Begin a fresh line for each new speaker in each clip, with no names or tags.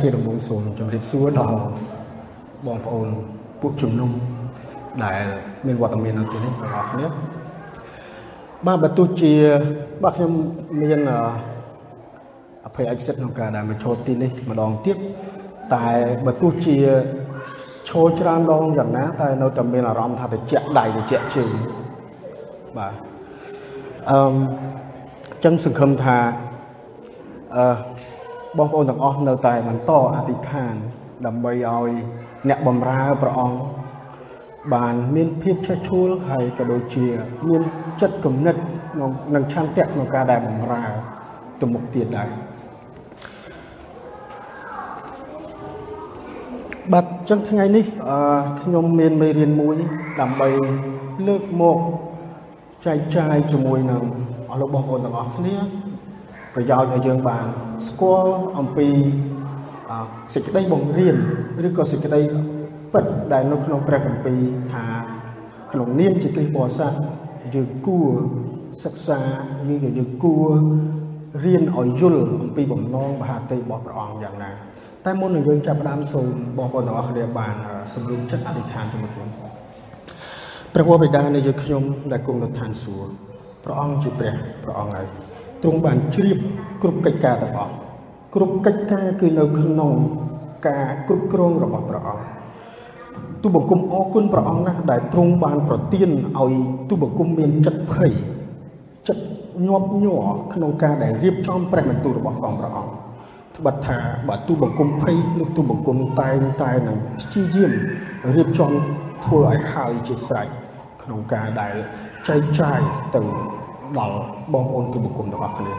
បាទជាដំបូងសូមជម្រាបសួរដល់បងប្អូនពួកជំនុំដែលមានវត្តមាននៅទីនេះទាំងអស់គ្នាបាទបើទោះជាបាទខ្ញុំមានអភ័យអិសិទ្ធក្នុងការដែលមកចូលទីនេះម្ដងទៀតតែបើទោះជាឈរច្រើនដងយ៉ាងណាតែនៅតែមានអារម្មណ៍ថាត្រជាក់ដៃត្រជាក់ជើងបាទអឺចឹងសង្ឃឹមថាអឺ បងប្អូនទាំងអស់នៅតែបន្តអធិដ្ឋាន ដើម្បីឲ្យអ្នកបម្រើព្រះអង្គបានមានភាពឆេះឆួលហើយក៏ដូចជា មានចិត្តគំនិតនិងឆន្ទៈក្នុងការដែលបម្រើទៅមុខទៀតដែរបាទចឹងថ្ងៃនេះខ្ញុំមានមេរៀនមួយ ដើម្បីលើកមកចែកចាយជាមួយនឹងអស់លោកបងប្អូនទាំងអស់គ្នា ប្រយោជន៍ឲ្យយើងបានស្គាល់អំពីសេចក្តីបង្រៀនឬក៏សេចក្តីពិតដែលនៅក្នុងព្រះគម្ពីរថាក្នុងនាមជាគ្រិស្តបរិស័ទយើងគួរសិក្សាយើងយើងគួររៀនឲ្យយល់អំពីបំណងមហាទេវរបស់ព្រះអង្គយ៉ាងណាតែមុននឹងយើងចាប់ផ្ដើមសូមបងប្អូនទាំងអស់គ្នាបានសម្រុំចិត្តអធិដ្ឋានជាមួយខ្ញុំព្រះវរបិតានៃយើងខ្ញុំដែលគង់នៅឋានសួគ៌ព្រះអង្គជាព្រះព្រះអង្គហើយ ទ្រង់បានជ្រាបគ្រប់កិច្ចការទាំងអស់គ្រប់កិច្ចការគឺនៅក្នុងការគ្រប់គ្រងរបស់ព្រះអង្គទូបង្គំអរគុណព្រះអង្គណាស់ដែលទ្រង់បានប្រទានឲ្យទូបង្គំមានចិត្តភ័យចិត្តញាប់ញ័រក្នុងការដែលរៀបចំព្រះបន្ទូលរបស់ផងព្រះអង្គត្បិតថាបើទូបង្គំភ័យនោះទូបង្គំតែងតែនឹងព្យាយាមរៀបចំធ្វើឲ្យហើយជាស្រេចក្នុងការដែលចែកចាយទៅ ដល់បងប្អូនទូបង្គំទាំងអស់គ្នា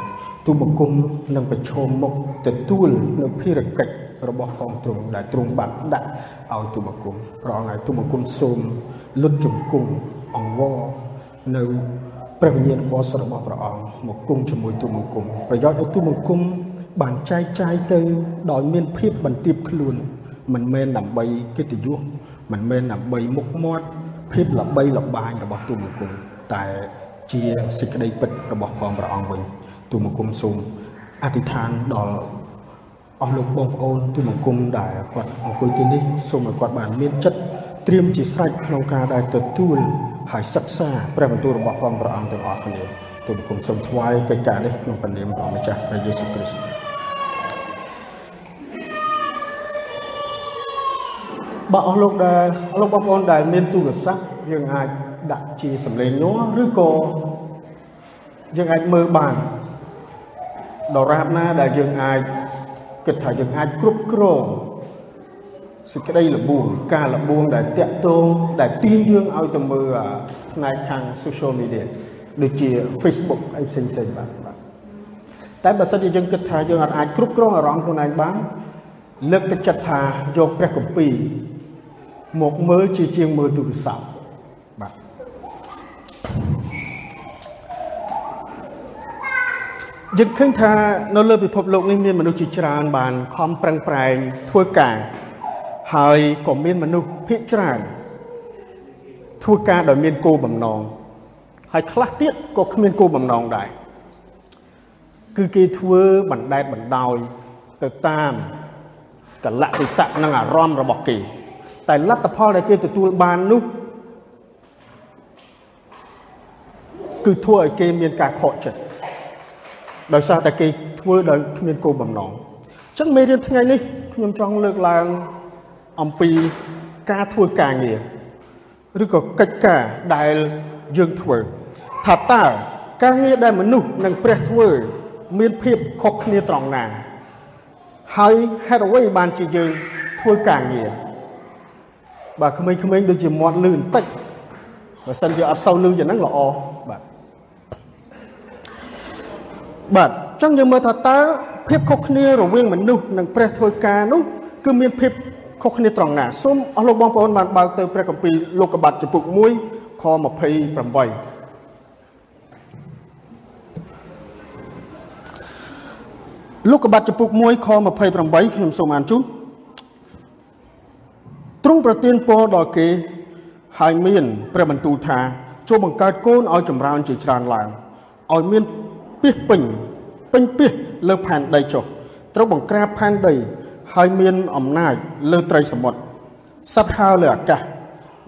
ទូបង្គំនឹងប្រឈមមុខទទួលនៅភារកិច្ចរបស់ផងទ្រង់ដែលទ្រង់បានដាក់ឲ្យទូបង្គំព្រះអង្គឲ្យទូបង្គំសូមលុតជង្គង់អង្វរនៅព្រះវិញ្ញាណបរិសុទ្ធរបស់ព្រះអង្គមកគង់ជាមួយទូបង្គំប្រយោជន៍ឲ្យទូបង្គំបានចែកចាយទៅដោយមានភាពបន្ទាបខ្លួនមិនមែនដើម្បីកិត្តិយសមិនមែនដើម្បីមុខមាត់ភាពល្បីល្បាញរបស់ទូបង្គំតែ ជាសេចក្តីពិតរបស់ផងព្រះអង្គវិញទូបង្គំសូមអធិដ្ឋានដល់អស់លោកបងប្អូនទូបង្គំដែលគាត់អង្គុយទីនេះសូមឲ្យគាត់បានមានចិត្តត្រៀមជាស្រេចក្នុងការដែលទទួលហើយសិក្សាព្រះបន្ទូលរបស់ផងព្រះអង្គទាំងអស់គ្នាទូបង្គំសូមថ្វាយកិច្ចការនេះក្នុងព្រះនាមព្រះម្ចាស់ព្រះយេស៊ូវគ្រីស្ទ បាទអស់លោកដែលលោកបងប្អូនដែលមានទូរស័ព្ទយើងអាចដាក់ជាសម្លេងនោះឬក៏យើងអាចមើលបានដរាបណាដែលយើងអាចគិតថាយើងអាចគ្រប់គ្រងសេចក្តីលបួងការលបួងដែលតាក់ទងដែលទាញយើងឲ្យទៅមើលផ្នែកខាង social media ដូចជា Facebook អីផ្សេងផ្សេងបាទបាទតែបើសិនជាយើងគិតថាយើងអាចគ្រប់គ្រងអារម្មណ៍ខ្លួនឯងបានលើកទឹកចិត្តថាយកព្រះគម្ពីរ មកមើលជាជាងមើលទូរស័ព្ទបាទយើងឃើញថានៅលើពិភពលោកនេះមានមនុស្សជាច្រើនបានខំប្រឹងប្រែងធ្វើការ ហើយក៏មានមនុស្សភាគច្រើនធ្វើការដោយមានគោលបំណងហើយខ្លះទៀតក៏គ្មានគោលបំណងដែរគឺគេធ្វើបណ្ដែតបណ្ដោយទៅតាមកលៈទេសៈនិងអារម្មណ៍របស់គេ តែលទ្ធផលដែលគេទទួលបាននោះគឺធ្វើឲ្យគេមានការខកចិត្តដោយសារតែគេធ្វើដោយគ្មានគោលបំណងអញ្ចឹងមេរៀនថ្ងៃនេះខ្ញុំចង់លើកឡើងអំពីការធ្វើការងារឬក៏កិច្ចការដែលយើងធ្វើថាតើការងារដែលមនុស្សនិងព្រះធ្វើមានភាពខុសគ្នាត្រង់ណា ហើយហេតុអ្វីបានជាយើងធ្វើការងារ បាទក្មេងៗដូចជាមាត់លឺបន្តិចបើសិនជាអត់សូវលឺយ៉ាងហ្នឹងល្អបាទបាទអញ្ចឹងយើងមើលថាតើភាពខុសគ្នារវាងមនុស្សនិងព្រះធ្វើការនោះគឺមានភាពខុសគ្នាត្រង់ណាសូមអស់លោកបងប្អូនបានបើកទៅព្រះគម្ពីរលោកកបាត់ចំពុក1ខ28លោកកបាត់ចំពុក1ខ28ខ្ញុំសូមអានជូន ទ្រង់ប្រទានពរដល់គេហើយមានព្រះបន្ទូលថាចូលបង្កើតកូនឲ្យចម្រើនជាច្រើនឡើងឲ្យមានពាសពេញពេញពាសលើផែនដីចុះត្រូវបង្ក្រាបផែនដីហើយមានអំណាចលើត្រីសមុទ្រសត្វហើរលើអាកាស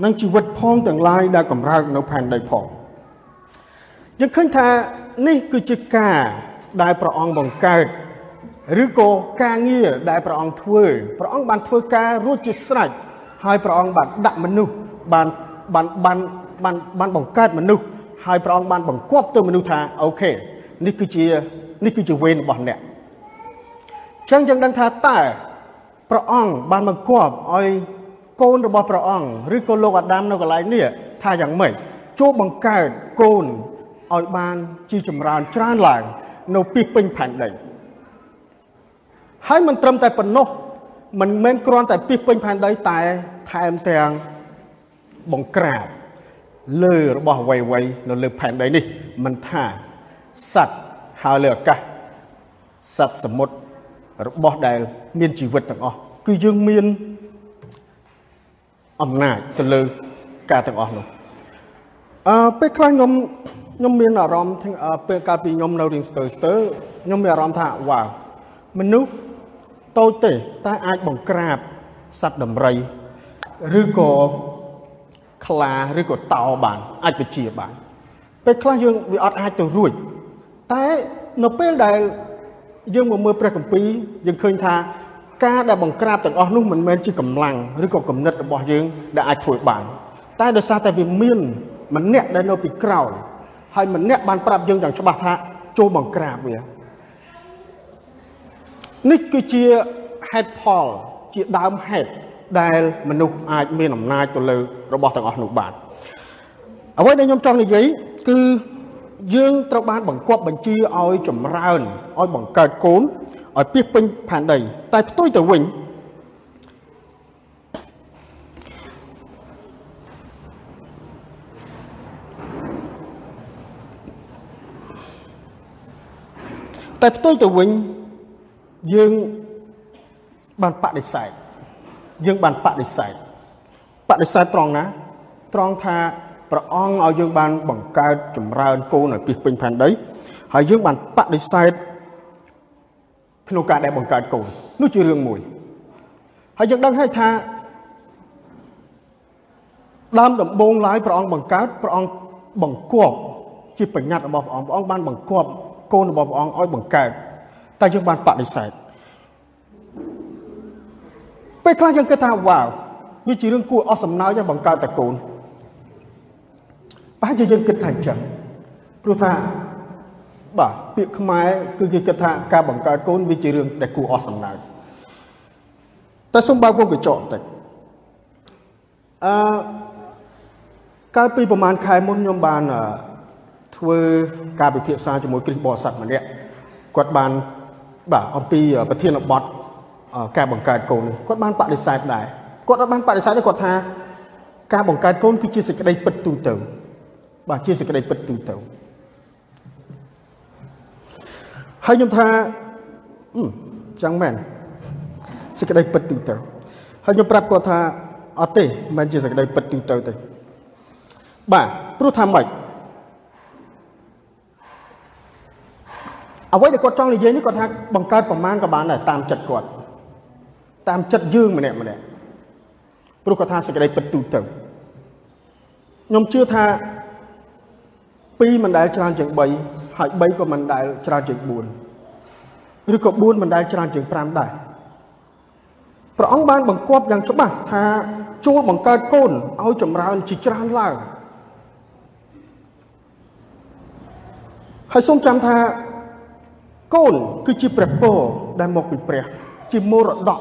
និងជីវិតផងទាំងឡាយដែលកម្រើកនៅផែនដីផងយើងឃើញថានេះគឺជាការដែលព្រះអង្គបង្កើតឬក៏ការងារដែលព្រះអង្គធ្វើព្រះអង្គបានធ្វើការរួចជាស្រេច ហើយព្រះអង្គបានដាក់មនុស្សបានបានបានបានបានបង្កើតមនុស្សហើយព្រះអង្គបានបង្គាប់ទៅមនុស្សថាអូខេនេះគឺជានេះគឺជាវេនរបស់អ្នកចឹងយើងដឹងថាតើព្រះអង្គបានបង្គាប់ឲ្យកូនរបស់ព្រះអង្គឬក៏លោកអាដាមនៅកន្លែងនេះថាយ៉ាងម៉េចចូលបង្កើតកូនឲ្យបានជាចម្រើនច្រើនឡើង នៅពីពេញផែនដីហើយមិនត្រឹមតែប៉ុណ្ណោះ មិនមែនគ្រាន់តែពីពេញផែនដីតែថែមទាំងបង្ក្រាបលើរបស់អ្វីៗនៅលើផែនដីនេះមិនថាសត្វហើរលើអាកាសសត្វសមុទ្ររបស់ដែលមានជីវិតទាំងអស់គឺយើងមានអំណាចទៅលើការទាំងអស់នោះអឺពេលខ្លះខ្ញុំខ្ញុំមានអារម្មណ៍ថាពេលកាលពីខ្ញុំនៅរៀនស្ទើស្ទើខ្ញុំមានអារម្មណ៍ថាវ៉ាវមនុស្ស តូចទេតែអាចបង្ក្រាបសត្វដំរីឬក៏ខ្លាឬក៏តោបានអាចបជាបានពេលខ្លះយើងវាអត់អាចទៅរួចតែនៅពេលដែលយើងមកមើលព្រះគម្ពីរយើងឃើញថាការដែលបង្ក្រាបទាំងអស់នោះមិនមែនជាកម្លាំងឬក៏គំនិតរបស់យើងដែលអាចធ្វើបាន តែដោយសារតែវាមានម្នាក់ដែលនៅពីក្រោយហើយម្នាក់បានប្រាប់យើងយ៉ាងច្បាស់ថាចូលបង្ក្រាបវា នេះគឺជាហេតុផលជាដើមហេតុដែលមនុស្សអាចមានអំណាចទៅលើរបស់ទាំងអស់នោះបានអ្វីដែលខ្ញុំចង់និយាយគឺយើងត្រូវបានបង្គាប់បញ្ជាឲ្យចម្រើនឲ្យបង្កើតកូនឲ្យពីពេញផែនដី តែផ្ទុយទៅវិញតែផ្ទុយទៅវិញ យើងបានបដិសេធយើងបានបដិសេធបដិសេធត្រង់ណា ត្រង់ថាព្រះអង្គឲ្យយើងបានបង្កើតចម្រើនកូនឲ្យពីពេញផែនដីហើយយើងបានបដិសេធក្នុងការដែលបង្កើតកូននោះជារឿងមួយហើយយើងដឹងហើយថាដើមដំបូងឡើយព្រះអង្គបង្កើតព្រះអង្គបង្គាប់ជាបញ្ញត្តិរបស់ព្រះអង្គព្រះអង្គបានបង្គាប់កូនរបស់ព្រះអង្គឲ្យបង្កើត តែយើងបានបដិសេធពេលខ្លះយើងគិតថាវ៉ាវវាជារឿងគួរអស់សំណើចបង្កើតតែកូនប្រហែលជាយើងគិតថាអញ្ចឹងព្រោះថាបាទពាក្យខ្មែរគឺគេគិតថាការបង្កើតកូនវាជារឿងដែលគួរអស់សំណើចតែសូមបើកវងកញ្ចក់បន្តិចអឺកាលពីប្រហែលខែមុនខ្ញុំបានធ្វើការពិភាក្សាជាមួយគ្រិស្តបរិស័ទម្នាក់គាត់បាន បាទអំពីប្រធានបទការបង្កើតកូនគាត់បានបដិសេធដែរគាត់អត់បានបដិសេធទេគាត់ថា ការបង្កើតកូនគឺជាសេចក្តីពិតទូទៅបាទជាសេចក្តីពិតទូទៅហើយខ្ញុំថាចឹងមែនសេចក្តីពិតទូទៅហើយខ្ញុំប្រាប់គាត់ថាអត់ទេមិនមែនជាសេចក្តីពិតទូទៅទេបាទព្រោះថាម៉េច អ្វីដែលគាត់ចង់និយាយនេះគាត់ថាបង្កើតប្រមាណក៏បានដែរតាមចិត្តគាត់តាមចិត្តយើងម្នាក់ម្នាក់ព្រោះគាត់ថាសេចក្តីពិតទូទៅខ្ញុំជឿថា2មិនដែលច្រើនជាង3ហើយ3ក៏មិនដែលច្រើនជាង4ឬក៏4មិនដែលច្រើនជាង5ដែរព្រះអង្គបានបង្គាប់យ៉ាងច្បាស់ថាចូលបង្កើតកូនឲ្យចម្រើនជាច្រើនឡើងហើយសូមចាំថា កូនគឺជាព្រះពរដែលមកពីព្រះ ជាមរតក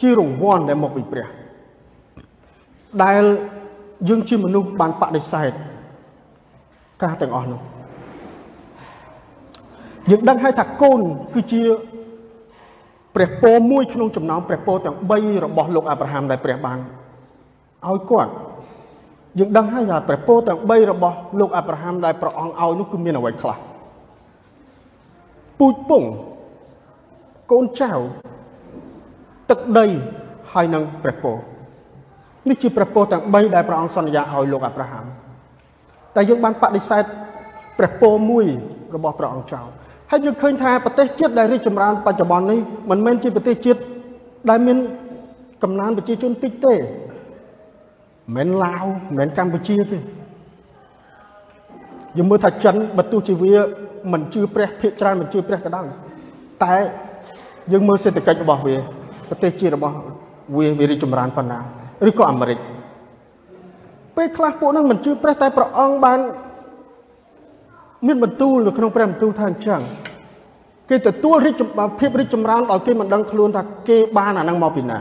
ជារង្វាន់ដែលមកពីព្រះ ដែលយើងជាមនុស្សបានបដិសេធការទាំងអស់នោះយើងដឹងហើយថាកូនគឺជាព្រះពរមួយក្នុងចំណោមព្រះពរទាំង3របស់លោកអាប់រ៉ាហាំដែលព្រះបានឲ្យគាត់យើងដឹងហើយថាព្រះពរទាំង3របស់លោកអាប់រ៉ាហាំដែលព្រះអង្គឲ្យនោះគឺមានអ្វីខ្លះ ពូជពងកូនចៅទឹកដីហើយនឹងព្រះពរនេះជាព្រះពរទាំង3ដែលព្រះអង្គសន្យាឲ្យលោកអាប់រ៉ាហាំតែយើងបានបដិសេធព្រះពរមួយរបស់ព្រះអង្គចោលហើយយើងឃើញថាប្រទេសជាតិដែលរីកចម្រើនបច្ចុប្បន្ននេះមិនមែនជាប្រទេសជាតិដែលមានកំណើនប្រជាជនតិចទេមិនឡាវមិនកម្ពុជាទេ យើងមើលថាចិនបើទោះជាវាមិនជឿព្រះភិកច្រើនមិនជឿព្រះក៏ដោយតែយើងមើលសេដ្ឋកិច្ចរបស់វាប្រទេសជាតិរបស់វាវារីកចម្រើនប៉ុណ្ណាឬក៏អាមេរិកពេលខ្លះពួកនឹងមិនជឿព្រះតែព្រះអង្គបានមានបន្ទូលនៅក្នុងព្រះបន្ទូលថាអញ្ចឹងគេទទួលរីកភាពរីកចម្រើនដោយគេមិនដឹងខ្លួនថាគេបានអានឹងមកពីណា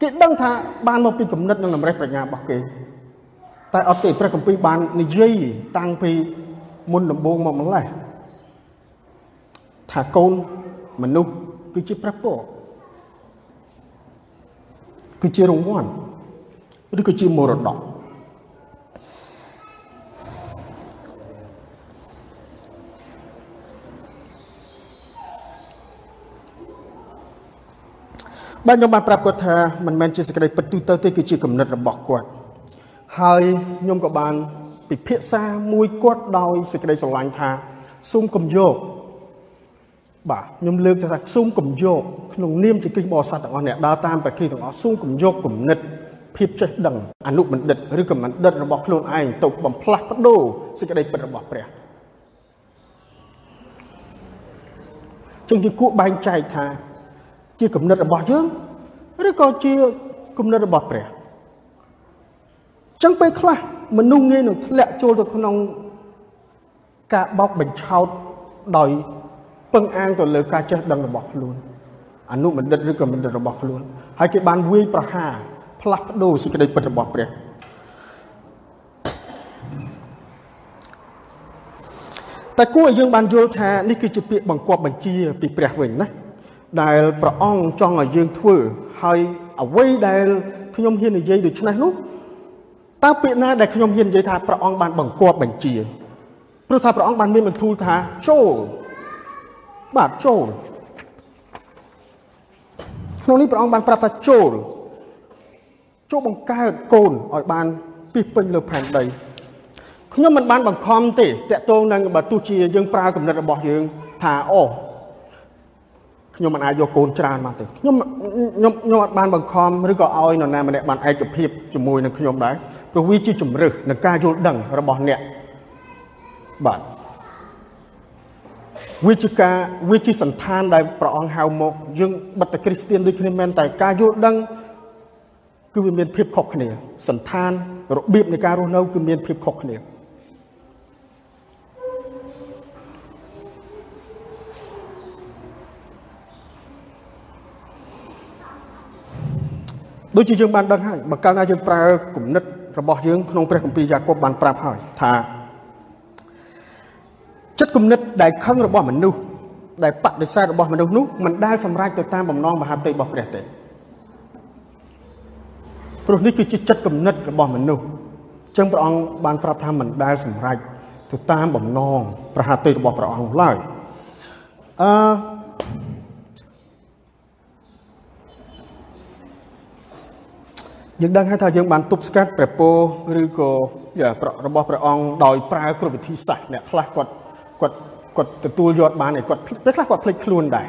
គេដឹងថាបានមកពីគំនិតនិងតម្រេះប្រាជ្ញារបស់គេ តែអត់ទេព្រះគម្ពីរបាននិយាយតាំងពីមុនដំបូងមកម្លេះថាកូនមនុស្សគឺជាព្រះពរគឺជារង្វាន់ឬក៏ជាមរតកបាទខ្ញុំបានប្រាប់គាត់ថាមិនមែនជាសេចក្តីពិតទូទៅទេគឺជាគំនិតរបស់គាត់ ហើយខ្ញុំក៏បានពិភាក្សាមួយគាត់ដោយសេចក្តីស្រឡាញ់ថាសូមកុំយកបាទខ្ញុំលើកថាសូមកុំយកក្នុងនាមជាគ្រិស្តបរិស័ទទាំងអស់អ្នកដើរតាមព្រះគ្រីស្ទទាំងអស់សូមកុំយកគំនិតភាពចេះដឹងអនុបណ្ឌិតឬក៏បណ្ឌិតរបស់ខ្លួនឯងទៅបំផ្លាស់ប្ដូរសេចក្តីពិតរបស់ព្រះចឹងជាគួរបែងចែកថា ជាគំនិតរបស់យើងឬក៏ជាគំនិតរបស់ព្រះ ចឹងពេលខ្លះមនុស្សងាយនឹងធ្លាក់ចូលទៅក្នុងការបោកបញ្ឆោតដោយពឹងអាងទៅលើការចេះដឹងរបស់ខ្លួនអនុបណ្ឌិតឬក៏បណ្ឌិតរបស់ខ្លួនហើយគេបានវាយប្រហារផ្លាស់ប្ដូរសេចក្តីពិតរបស់ព្រះតែគួរឲ្យយើងបានយល់ថានេះគឺជាពាក្យបង្គាប់បញ្ជាពីព្រះវិញណាដែលព្រះអង្គចង់ឲ្យយើងធ្វើហើយអ្វីដែលខ្ញុំហ៊ាននិយាយដូច្នេះនោះ តើពាក្យណាដែលខ្ញុំហ៊ាននិយាយថាព្រះអង្គបានបង្គាប់បញ្ជាព្រោះថាព្រះអង្គបានមានបន្ទូលថាចូលបាទចូលក្នុងនេះព្រះអង្គបានប្រាប់ថាចូលចូលបង្កើតកូនឲ្យបានពីពេញលើផែនដីខ្ញុំមិនបានបង្ខំទេតកតងនឹងបើទោះជាយើងប្រើគំនិតរបស់យើងថាអូខ្ញុំមិនអាចយកកូនច្រើនមកទេខ្ញុំខ្ញុំខ្ញុំអត់បានបង្ខំឬក៏ឲ្យនរណាម្នាក់បានឯកភាពជាមួយនឹងខ្ញុំដែរ ព្រោះវាជាជំរឹះនៃការយល់ដឹងរបស់អ្នកបាទវាជាការវាជាសន្តានដែលព្រះអង្គហៅមកយើងបិទតែគ្រីស្ទានដូចគ្នាមែនតែការយល់ដឹងគឺវាមានភាពខុសគ្នាសន្តានរបៀបនៃការរស់នៅគឺមានភាពខុសគ្នាដូចជាយើងបានដឹងហើយបើកាលណាយើងប្រើគំនិត របស់យើងក្នុងព្រះគម្ពីរយ៉ាកុបបានប្រាប់ហើយថាចិត្តគំនិតដែលខឹងរបស់មនុស្សដែលបដិសេធរបស់មនុស្សនោះមិនដែលសម្រេចទៅតាមបំណងមហាតីរបស់ព្រះទេព្រោះនេះគឺជាចិត្តគំនិតរបស់មនុស្សអញ្ចឹងព្រះអង្គបានប្រាប់ថាមិនដែលសម្រេចទៅតាមបំណងប្រហាតីរបស់ព្រះអង្គឡើយអឺ យើងដឹងហើយថាយើងបានទប់ស្កាត់ព្រះពោឬក៏របស់ព្រះអង្គដោយប្រើគ្រប់វិធីសាស្ត្រអ្នកខ្លះគាត់គាត់គាត់ទទួលយកបានឯគាត់ពេលខ្លះគាត់ភ្លេចខ្លួនដែរ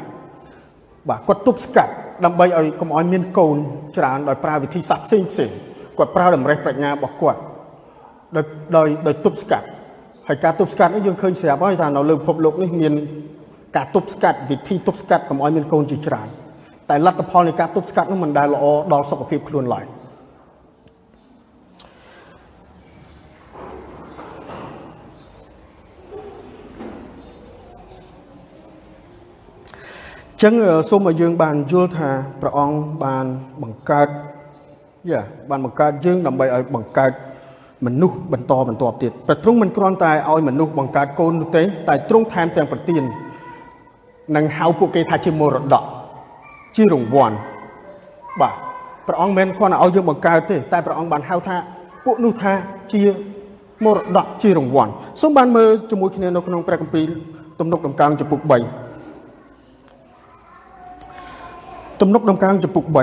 បាទគាត់ទប់ស្កាត់ដើម្បីឲ្យកុំឲ្យមានកូនច្រើនដោយប្រើវិធីសាស្ត្រផ្សេងផ្សេងគាត់ប្រើតម្រេះប្រាជ្ញារបស់គាត់ដោយដោយដោយទប់ស្កាត់ហើយការទប់ស្កាត់នេះយើងឃើញស្រាប់ហើយថានៅលើពិភពលោកនេះមានការទប់ស្កាត់វិធីទប់ស្កាត់កុំឲ្យមានកូនជាច្រើនតែលទ្ធផលនៃការទប់ស្កាត់នោះមិនដែលល្អដល់សុខភាពខ្លួនឡើយ ចឹងសូមឲ្យយើងបានយល់ថាព្រះអង្គបានបង្កើតយ៉ាបានបង្កើតយើងដើម្បីឲ្យបង្កើតមនុស្សបន្តបន្តទៀតព្រះទ្រង់មិនគ្រាន់តែឲ្យមនុស្សបង្កើតកូននោះទេ តែទ្រង់ថែមទាំងប្រទាននឹងហៅពួកគេថាជាមរតកជារង្វាន់បាទព្រះអង្គមិនគ្រាន់តែឲ្យយើងបង្កើតទេ តែព្រះអង្គបានហៅថាពួកនោះថាជាមរតកជារង្វាន់សូមបានមើលជាមួយគ្នានៅក្នុងព្រះគម្ពីរទំនុកដំកើងចំពុក3 ទំនុកដំកើងចំពុក3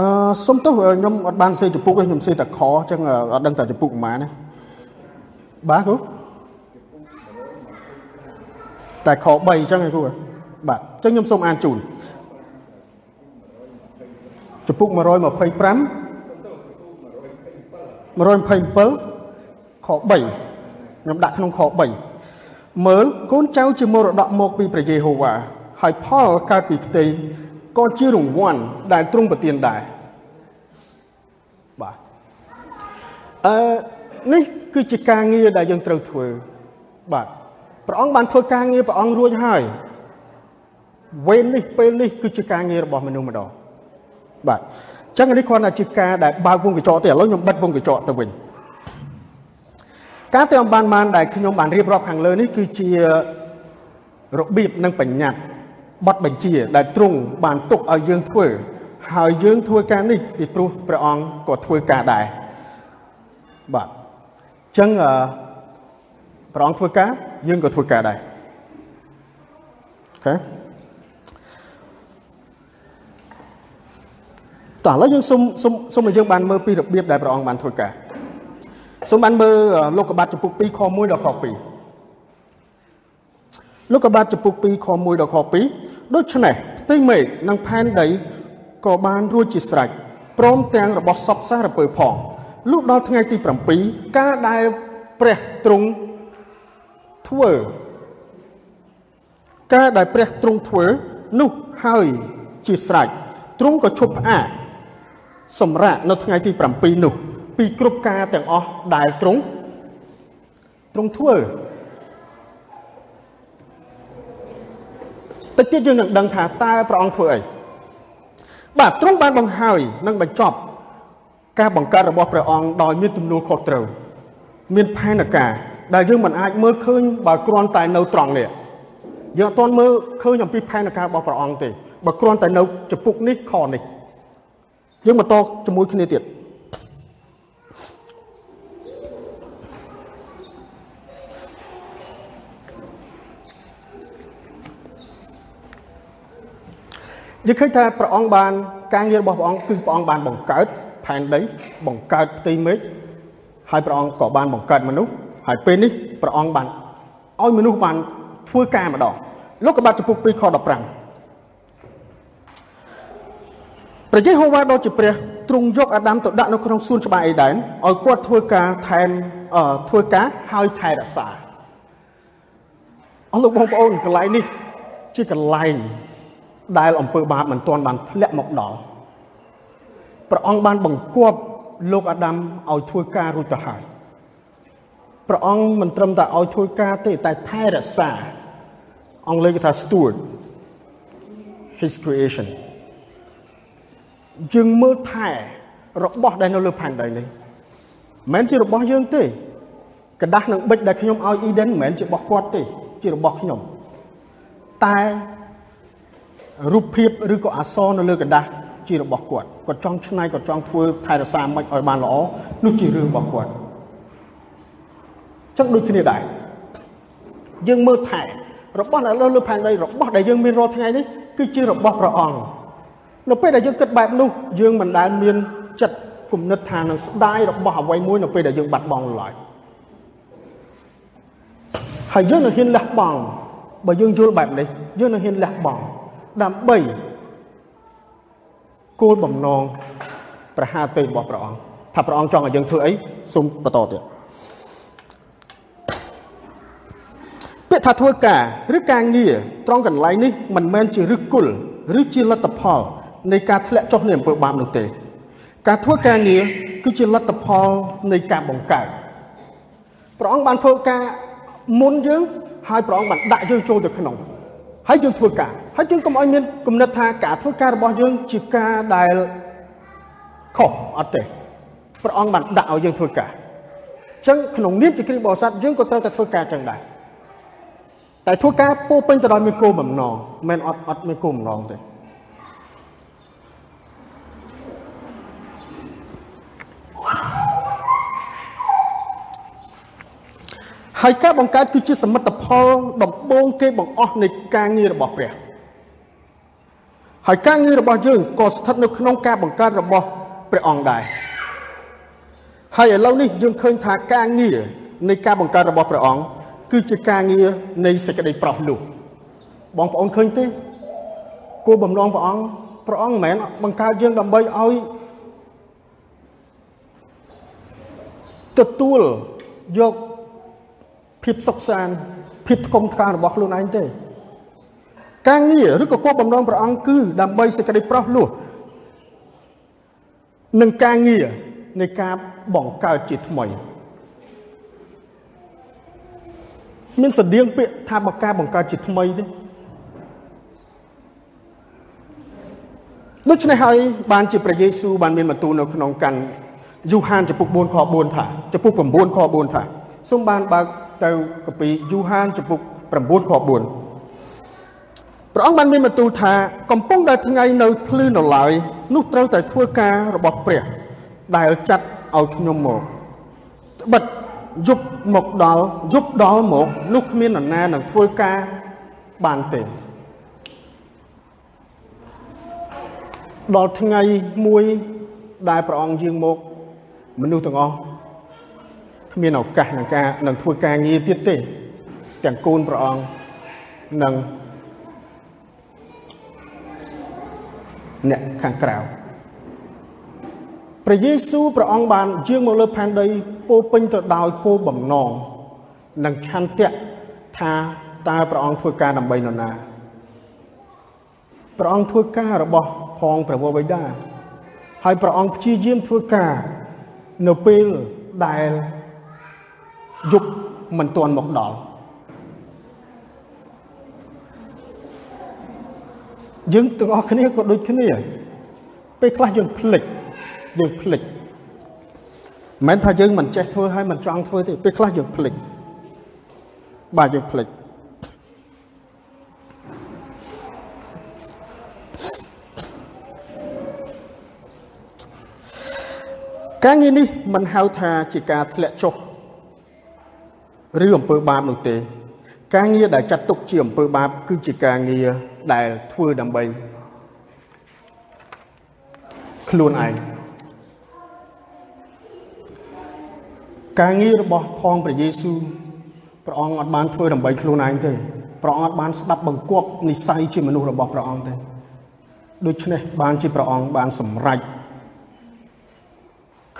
អឺសុំទោសខ្ញុំអត់បានសេចំពុកទេខ្ញុំសេតែខអញ្ចឹងអត់ដឹងតែចំពុកប៉ុន្មានណាបាទគ្រូតែខ3អញ្ចឹងឯគ្រូបាទអញ្ចឹងខ្ញុំសូមអានជូនចំពុក125 127ខ3ខ្ញុំដាក់ក្នុងខ3 មើលកូនចៅជាមរតកមកពីព្រះយេហូវ៉ាហើយផលកើតពីផ្ទៃក៏ជារង្វាន់ដែលទ្រង់ប្រទានដែរបាទអឺនេះគឺជាការងារដែលយើងត្រូវធ្វើបាទព្រះអង្គបានធ្វើការងារព្រះអង្គរួចហើយវេននេះពេលនេះគឺជាការងាររបស់មនុស្សម្ដងបាទអញ្ចឹងនេះគ្រាន់តែជាការដែលបើកវងកញ្ចក់ទេឥឡូវខ្ញុំបិទវងកញ្ចក់ទៅវិញ ការទៅអំបានបានដែលខ្ញុំបានរៀបរាប់ខាងលើនេះគឺជារបៀបនិងបញ្ញត្តិបទបញ្ជា ដែលទ្រង់បានទុកឲ្យយើងធ្វើ ហើយយើងធ្វើការនេះពីព្រោះព្រះអង្គក៏ធ្វើការដែរបាទអញ្ចឹងព្រះអង្គធ្វើការយើងក៏ធ្វើការដែរអូខេតោះឥឡូវយើងសុំសុំសុំឲ្យយើងបានមើលពីរបៀបដែលព្រះអង្គបានធ្វើការ សូមបានមើលលោកកបាត់ចំពុក2ខ1ដល់ខ2លោកកបាត់ចំពុក2ខ1ដល់ខ2ដូច្នេះផ្ទៃមេឃនិងផែនដីក៏បានរួចជាស្រេចព្រមទាំងរបស់សពសារពើផងលុះដល់ថ្ងៃទី7ការដែលព្រះទ្រង់ធ្វើការដែលព្រះទ្រង់ធ្វើនោះហើយជាស្រេចទ្រង់ក៏ឈប់ផ្អាកសម្រាប់នៅថ្ងៃទី7នោះ ពីគ្រប់ការទាំងអស់ដែលទ្រង់ទ្រង់ធ្វើតិចទៀតយើងនឹងដឹងថាតើព្រះអង្គធ្វើអីបាទទ្រង់បានបង្ហើយនិងបញ្ចប់ការបង្កើតរបស់ព្រះអង្គដោយមានទំនួលខុសត្រូវមានផែនការដែលយើងមិនអាចមើលឃើញបើគ្រាន់តែនៅត្រង់នេះយើងអត់ទាន់មើលឃើញអំពីផែនការរបស់ព្រះអង្គទេបើគ្រាន់តែនៅចំពុកនេះខនេះយើងបន្តជាមួយគ្នាទៀត យើងឃើញថាព្រះអង្គបានការងាររបស់ព្រះអង្គគឺព្រះអង្គបានបង្កើតផែនដីបង្កើតផ្ទៃមេឃហើយព្រះអង្គក៏បានបង្កើតមនុស្សហើយពេលនេះព្រះអង្គបានឲ្យមនុស្សបានធ្វើការម្ដងលោកកបាត់ចំពុក2ខ15ព្រះយេហូវ៉ាដ៏ជាព្រះទ្រង់យកអាដាមទៅដាក់នៅក្នុងសួនច្បារអេដែនឲ្យគាត់ធ្វើការថែមធ្វើការហើយថែរក្សាអស់លោកបងប្អូនកន្លែងនេះជាកន្លែង ដែលអំពើបាបមិនទាន់បានធ្លាក់មកដល់ព្រះអង្គបានបង្គាប់លោកអាដាមឲ្យធ្វើការរួចទៅហើយព្រះអង្គមិនត្រឹមតែឲ្យធ្វើការទេតែថែរក្សាអង់គ្លេសគេថា steward his creation យើងមើលថែរបស់ដែលនៅលើផែនដីនេះមិនមែនជារបស់យើងទេกระดาษនឹងបិចដែលខ្ញុំឲ្យ Eden មិនមែនជារបស់គាត់ទេជារបស់ខ្ញុំតែ រូបភាពឬក៏អក្សរនៅលើกระดาษជារបស់គាត់គាត់ចង់ឆ្នៃគាត់ចង់ធ្វើថែរក្សាមិនឲ្យបានល្អនោះជារឿងរបស់គាត់ចឹងដូចគ្នាដែរយើងមើលថែរបស់ដែលលើលើផែនដីរបស់ដែលយើងមានរាល់ថ្ងៃនេះគឺជារបស់ព្រះអង្គនៅពេលដែលយើងគិតបែបនោះយើងមិនដែលមានចិត្តគំនិតថានឹងស្ដាយរបស់អ្វីមួយនៅពេលដែលយើងបាត់បង់ឡើយហើយយើងនឹងហ៊ានលះបង់បើយើងយល់បែបនេះយើងនឹងហ៊ានលះបង់ ដើម្បីគោលបំណងប្រហាទេរបស់ព្រះអង្គថាព្រះអង្គចង់ឲ្យយើងធ្វើអីសូមបន្តទៀតពាក្យថាធ្វើការឬការងារត្រង់កន្លែងនេះមិនមែនជាឫសគល់ឬជាលទ្ធផលនៃការធ្លាក់ចុះនៃអំពើបាបនោះទេ ការធ្វើការងារគឺជាលទ្ធផលនៃការបង្កើតព្រះអង្គបានធ្វើការមុនយើងហើយព្រះអង្គបានដាក់យើងចូលទៅក្នុងហើយយើងធ្វើការ ហើយយើងកុំឲ្យមានគំនិតថាការធ្វើការរបស់យើងជាការដែលខុសអត់ទេព្រះអង្គបានដាក់ឲ្យយើងធ្វើការអញ្ចឹងក្នុងនាមជាគ្រីស្ទបរិស័ទយើងក៏ត្រូវតែធ្វើការចឹងដែរតែធ្វើការពោពេញទៅដោយមានគោលបំណងមិនអត់អត់មានគោលបំណងទេហើយការបង្កើតគឺជាសមិទ្ធផលដំបូងគេបង្អស់នៃការងាររបស់ព្រះ ហើយការងាររបស់យើងក៏ស្ថិតនៅក្នុងការបង្កើតរបស់ព្រះអង្គដែរហើយឥឡូវនេះយើងឃើញថាការងារនៃការបង្កើតរបស់ព្រះអង្គគឺជាការងារនៃសេចក្តីប្រោសនោះបងប្អូនឃើញទេគោលបំណងព្រះអង្គព្រះអង្គមិនមែនបង្កើតយើងដើម្បីឲ្យទទួលយកភាពសុខសាន្តភាពថ្កុំថ្កើងរបស់ខ្លួនឯងទេ ការងារឬក៏គោលបំណងព្រះអង្គគឺដើម្បីសេចក្តីប្រោះលោះនឹងការងារនៃការបង្កើតជាថ្មីមានស្តៀងពាក្យថាបកាបង្កើតជាថ្មីទេដូច្នេះហើយបានជាព្រះយេស៊ូវបានមានបន្ទូលនៅក្នុងកាន់យូហានចំពុក4ខ4ថាចំពុក9ខ4ថាសូមបានបើកទៅកាពីយូហានចំពុក9ខ4 ព្រះអង្គបានមានបន្ទូលថាកំពុងតែថ្ងៃនៅភ្លឺនៅឡើយនោះត្រូវតែធ្វើការរបស់ព្រះ ដែលចាត់ឲ្យខ្ញុំមកត្បិតយប់មកដល់យប់ដល់មកនោះគ្មាននរណានឹងធ្វើការបានទេដល់ថ្ងៃមួយដែលព្រះអង្គយាងមកមនុស្សទាំងអស់គ្មានឱកាសនឹងការនឹងធ្វើការងារទៀតទេ ទាំងកូនព្រះអង្គនិង អ្នកខាងក្រៅព្រះយេស៊ូវព្រះអង្គបានយាងមកលើផែនដីពោពេញទៅដោយគោលបំណងនិងឆន្ទៈថាតើព្រះអង្គធ្វើការដើម្បីនរណាព្រះអង្គធ្វើការរបស់ផងព្រះវរបិតាហើយព្រះអង្គព្យាយាមធ្វើការនៅពេលដែលយប់មិនទាន់មកដល់ យើងទាំងអស់គ្នាក៏ដូចគ្នាពេលខ្លះយើងភ្លេចយើងភ្លេចមិនមែនថាយើងមិនចេះធ្វើហើយមិនចង់ធ្វើទេពេលខ្លះយើងភ្លេចបាទយើងភ្លេចការងារនេះមិនហៅថាជាការធ្លាក់ចុះឬអំពើបាបនោះទេ ការងារដែលចាត់ទុកជាអំពើបាប គឺជាការងារដែលធ្វើដើម្បីខ្លួនឯងការងាររបស់ផងព្រះយេស៊ូវព្រះអង្គអត់បានធ្វើដើម្បីខ្លួនឯងទេព្រះអង្គអត់បានស្ដាប់បង្គាប់និស័យជាមនុស្សរបស់ព្រះអង្គទេដូច្នេះបានជាព្រះអង្គបានសម្រេច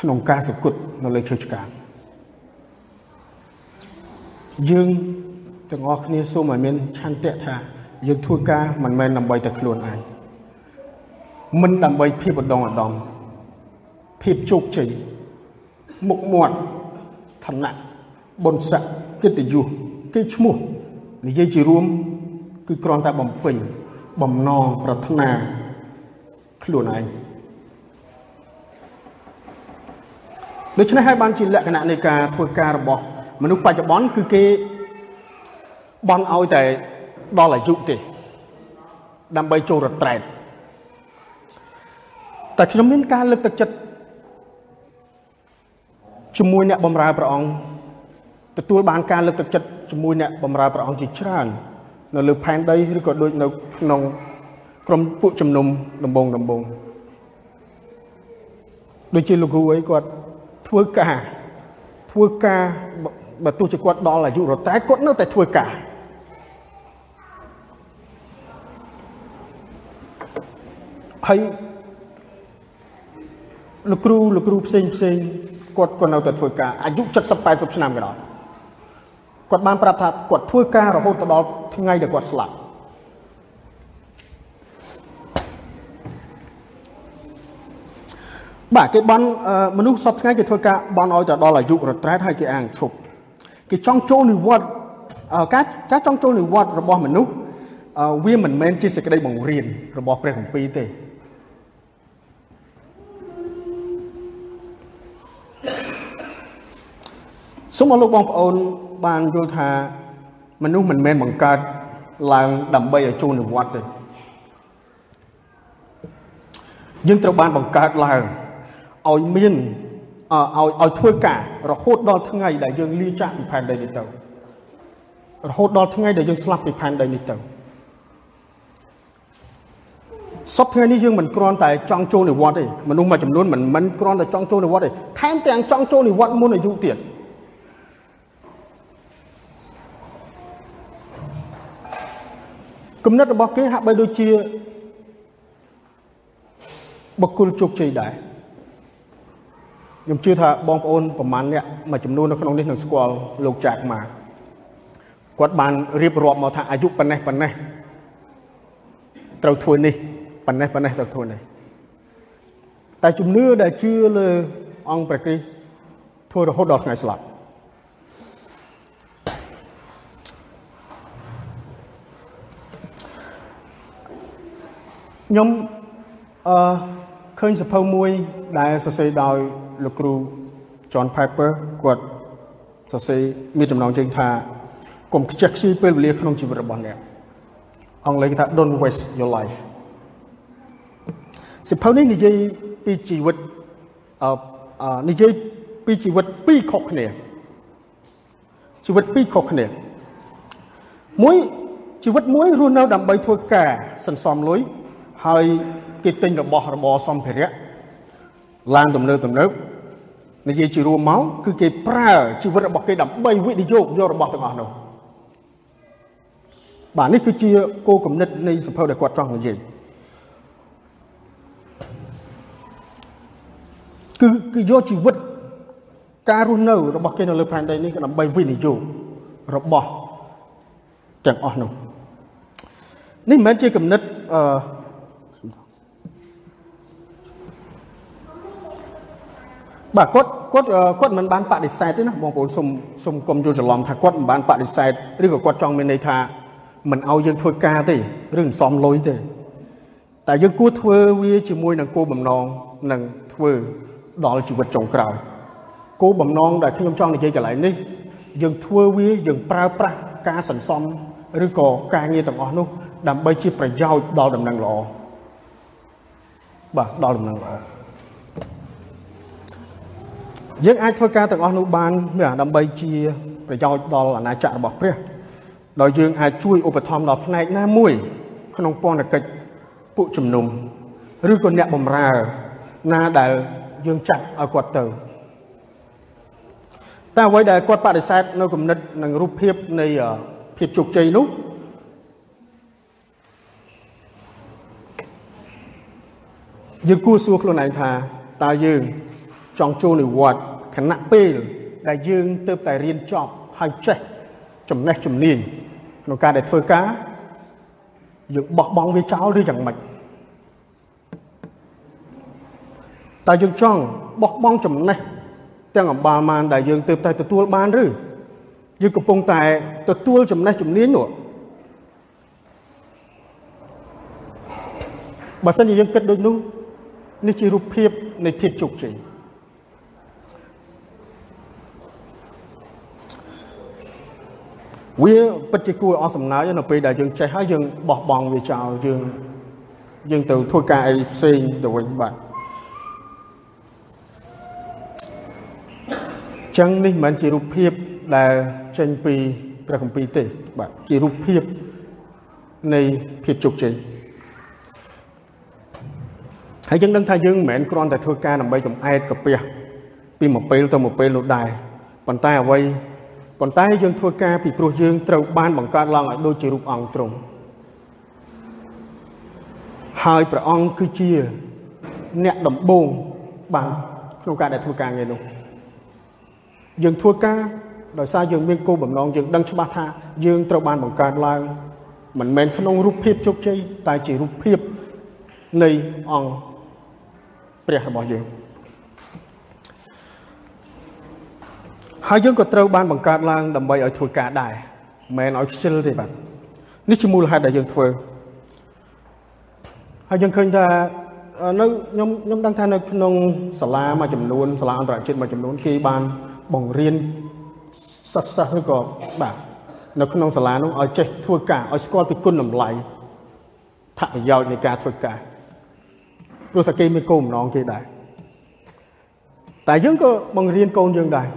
ក្នុងការសគត់នៅលើឈើឆ្កាងយើង ទាំងអស់គ្នាសូមឲ្យមានឆន្ទៈថាយើងធ្វើការមិនមែនដើម្បីតែខ្លួនឯងមិនដើម្បីភាពឧត្តមឧត្តមភាពជោគជ័យមុខមាត់ឋានៈបុណ្យស័ក្តិកិត្តិយសគេឈ្មោះនិយាយជារួម គឺគ្រាន់តែបំពេញបំណងប្រាថ្នាខ្លួនឯងដូច្នេះហើយបានជាលក្ខណៈនៃការធ្វើការរបស់មនុស្សបច្ចុប្បន្នគឺគេ បន់ឲ្យតែដល់អាយុទេដើម្បីចូលរត្រែតតែខ្ញុំមានការលើកទឹកចិត្តជាមួយអ្នកបម្រើព្រះអង្គទទួលបានការលើកទឹកចិត្តជាមួយអ្នកបម្រើព្រះអង្គជាច្រើន នៅលើផែនដីឬក៏ដូចនៅក្នុងក្រុមពួកជំនុំដំបងដំបងដូចជាលោកគ្រូអីគាត់ធ្វើការធ្វើការបើទោះជាគាត់ដល់អាយុរតែគាត់នៅតែធ្វើការ ហើយលោកគ្រូលោកគ្រូផ្សេងផ្សេងគាត់ក៏នៅតែធ្វើការអាយុ70 80ឆ្នាំក៏ដោយគាត់បានប្រាប់ថាគាត់ធ្វើការរហូតដល់ថ្ងៃដែលគាត់ស្លាប់បាទគេបន់មនុស្សសពថ្ងៃគេធ្វើការបន់ឲ្យទៅដល់អាយុរត្រែតហើយគេអាងឈប់គេចង់ចូលនិវត្តន៍ការការចង់ចូលនិវត្តន៍របស់មនុស្សវាមិនមែនជាសេចក្តីបង្រៀនរបស់ព្រះគម្ពីរទេ សូមឲ្យលោកបងប្អូនបានយល់ថាមនុស្សមិនមែនបង្កើតឡើងដើម្បីឲ្យចូលនិវត្តន៍ទេយើងត្រូវបានបង្កើតឡើងឲ្យមានឲ្យឲ្យធ្វើការរហូតដល់ថ្ងៃដែលយើងលាចាកពីផែនដីនេះទៅរហូតដល់ថ្ងៃដែលយើងស្លាប់ពីផែនដីនេះទៅសពថ្ងៃនេះយើងមិនគ្រាន់តែចង់ចូលនិវត្តន៍ទេមនុស្សមួយចំនួនមិនមិនគ្រាន់តែចង់ចូលនិវត្តន៍ទេថែមទាំងចង់ចូលនិវត្តន៍មុនអាយុទៀត គំនិតរបស់គេហាក់បីដូចជាបុគ្គលជោគជ័យដែរខ្ញុំជឿថាបងប្អូនប្រមាណអ្នកមួយចំនួននៅក្នុងនេះនឹងស្គាល់លោកចាក់ម៉ាគាត់បានរៀបរាប់មកថាអាយុប៉ុណ្ណេះប៉ុណ្ណេះត្រូវធ្វើនេះប៉ុណ្ណេះប៉ុណ្ណេះត្រូវធ្វើនេះតែជំនឿដែលជឿលើអង្គព្រះគ្រីស្ទធ្វើរហូតដល់ថ្ងៃស្លាប់ ខ្ញុំអឺឃើញសភៅមួយដែលសរសេរដោយលោកគ្រូ John Piper គាត់សរសេរមានចំណងជើងថាកុំខ្ជះខ្ជាយពេលវេលាក្នុងជីវិតរបស់អ្នកអង់គ្លេសគេថា don't waste your life សិភៅនេះនិយាយពីជីវិតអឺនិយាយពីជីវិតពីរខុសគ្នាជីវិតពីរខុសគ្នាមួយជីវិតមួយរស់នៅដើម្បីធ្វើការសន្សំលុយ ហើយគេទិញរបស់របរសម្ភារៈឡានទំនើបទំនើបនិយាយជារួមមកគឺគេប្រើជីវិតរបស់គេដើម្បីវិនិយោគយករបស់ទាំងអស់នោះបាទនេះគឺជាគោលគំនិតនៃសភៅដែលគាត់ចង់និយាយគឺគឺយកជីវិតការរស់នៅរបស់គេនៅលើផែនដីនេះក៏ដើម្បីវិនិយោគរបស់ទាំងអស់នោះនេះមិនមែនជាគំនិតអឺ បាទគាត់គាត់គាត់មិនបានបដិសេធទេណាបងប្អូនសុំសុំកុំយល់ច្រឡំថាគាត់មិនបានបដិសេធឬក៏គាត់ចង់មានន័យថាមិនឲ្យយើងធ្វើការទេឬមិនសមលុយទេតែយើងគួរធ្វើវាជាមួយនឹងគោលបំណងនឹងធ្វើដល់ជីវិតចុងក្រោយគោលបំណងដែលខ្ញុំចង់និយាយកន្លែងនេះយើងធ្វើវាយើងប្រើប្រាស់ការសន្សំឬក៏ការងារទាំងអស់នោះ ដើម្បីជាប្រយោជន៍ដល់ដំណឹងល្អបាទដល់ដំណឹងល្អ យើងអាចធ្វើការទាំងអស់នោះបានដើម្បីជាប្រយោជន៍ដល់អាណាចក្ររបស់ព្រះដោយយើងអាចជួយឧបត្ថម្ភដល់ផ្នែកណាមួយ ក្នុងពន្ធកិច្ចពួកជំនុំឬក៏អ្នកបម្រើណាដែលយើងចាត់ឲ្យគាត់ទៅតែអ្វីដែលគាត់បដិសេធនៅគំនិតនិងរូបភាពនៃភាពជោគជ័យនោះយើងគួរសួរខ្លួនឯងថាតើយើង ចង់ចូលនិវត្តន៍ខណៈពេលដែលយើងទៅតែរៀនចប់ហើយចេះចំណេះជំនាញក្នុងការដែលធ្វើការយើងបោះបង់វាចោលឬយ៉ាងម៉េចតើយើងចង់បោះបង់ចំណេះទាំងអំបាលមានដែលយើងទើបតែទទួលបានឬយើងកំពុងតែទទួលចំណេះជំនាញនោះបើសិនជាយើងគិតដូចនោះនេះជារូបភាពនៃភាពជោគជ័យ វាពិតជាគួរអស់សំណើចនៅពេលដែលយើងចេះហើយយើងបោះបង់វាចោលយើងយើងទៅធ្វើការអីផ្សេងទៅវិញបាទចឹងនេះមិនមែនជារូបភាពដែលចេញពីព្រះគម្ពីរទេ បាទជារូបភាពនៃភាពជោគជ័យហើយយើងដឹងថាយើងមិនមែនគ្រាន់តែធ្វើការដើម្បីកំអែតកាពះពីមួយពេលទៅមួយពេលនោះដែរប៉ុន្តែអ្វី ប៉ុន្តែយើងធ្វើការពីព្រោះយើងត្រូវបានបង្កើតឡើងឲ្យដូចជារូបអង្គទ្រង់ហើយព្រះអង្គគឺជាអ្នកដំបូងបានក្នុងការដែលធ្វើការងារនោះយើងធ្វើការដោយសារយើងមានគោលបំណងយើងដឹងច្បាស់ថាយើងត្រូវបានបង្កើតឡើងមិនមែនក្នុងរូបភាពជោគជ័យតែជារូបភាពនៃអង្គព្រះរបស់យើង ហើយយើងក៏ត្រូវបានបង្កើតឡើងដើម្បីឲ្យធ្វើការដែរមិនមែនឲ្យខ្ជិលទេបាទនេះជាមូលហេតុដែលយើងធ្វើហើយយើងឃើញថានៅខ្ញុំខ្ញុំដឹងថានៅក្នុងសាលាមួយចំនួនសាលាអន្តរជាតិមួយចំនួនគេបានបង្រៀនសិស្សសិស្សឬក៏បាទនៅក្នុងសាលានោះឲ្យចេះធ្វើការឲ្យស្គាល់ពីគុណតម្លៃថប្រយោជន៍នៃការធ្វើការព្រោះតែគេមានគោលបំណងគេដែរតែយើងក៏បង្រៀនកូនយើងដែរ